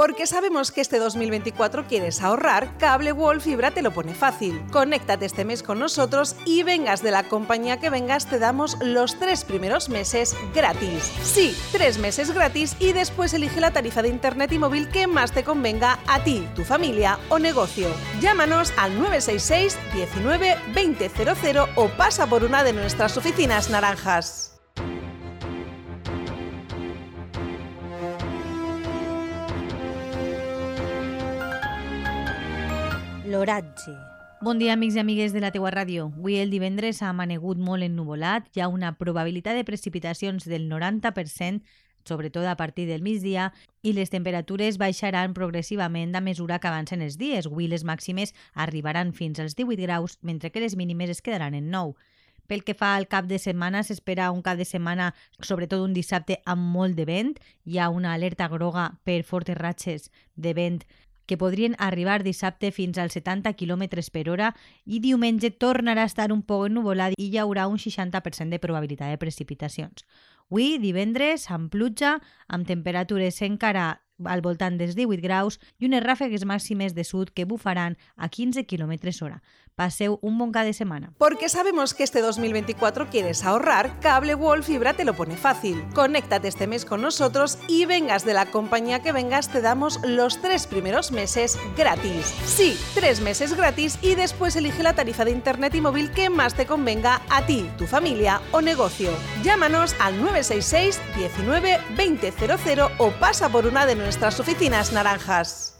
Porque sabemos que este 2024 quieres ahorrar, Cable Wall Fibra te lo pone fácil. Conéctate este mes con nosotros y vengas de la compañía que vengas, te damos los tres primeros meses gratis. Sí, tres meses gratis y después elige la tarifa de internet y móvil que más te convenga a ti, tu familia o negocio. Llámanos al 966 19 2000 o pasa por una de nuestras oficinas naranjas. L'oratge. Bon dia, amics i amigues de la teua ràdio. Avui el divendres ha manegut molt ennuvolat, hi ha una probabilitat de precipitacions del 90%, sobretot a partir del migdia, i les temperatures baixaran progressivament a mesura que avancen els dies. Avui les màximes arribaran fins als 18 graus, mentre que les mínimes es quedaran en 9. Pel que fa al cap de setmana, s'espera un cap de setmana, sobretot un dissabte, amb molt de vent. Hi ha una alerta groga per fortes ratxes de vent que podrien arribar dissabte fins als 70 km per hora i diumenge tornarà a estar un poc ennuvolat i hi haurà un 60% de probabilitat de precipitacions. Avui, divendres, amb pluja, amb temperatures encara al voltant dels 18 graus i unes ràfegues màximes de sud que bufaran a 15 km hora. Paseu un bon de semana. Porque sabemos que este 2024 quieres ahorrar, Cable Wall Fibra te lo pone fácil. Conéctate este mes con nosotros y vengas de la compañía que vengas, te damos los tres primeros meses gratis. Sí, tres meses gratis y después elige la tarifa de internet y móvil que más te convenga a ti, tu familia o negocio. Llámanos al 966 19 2000 o pasa por una de nuestras oficinas naranjas.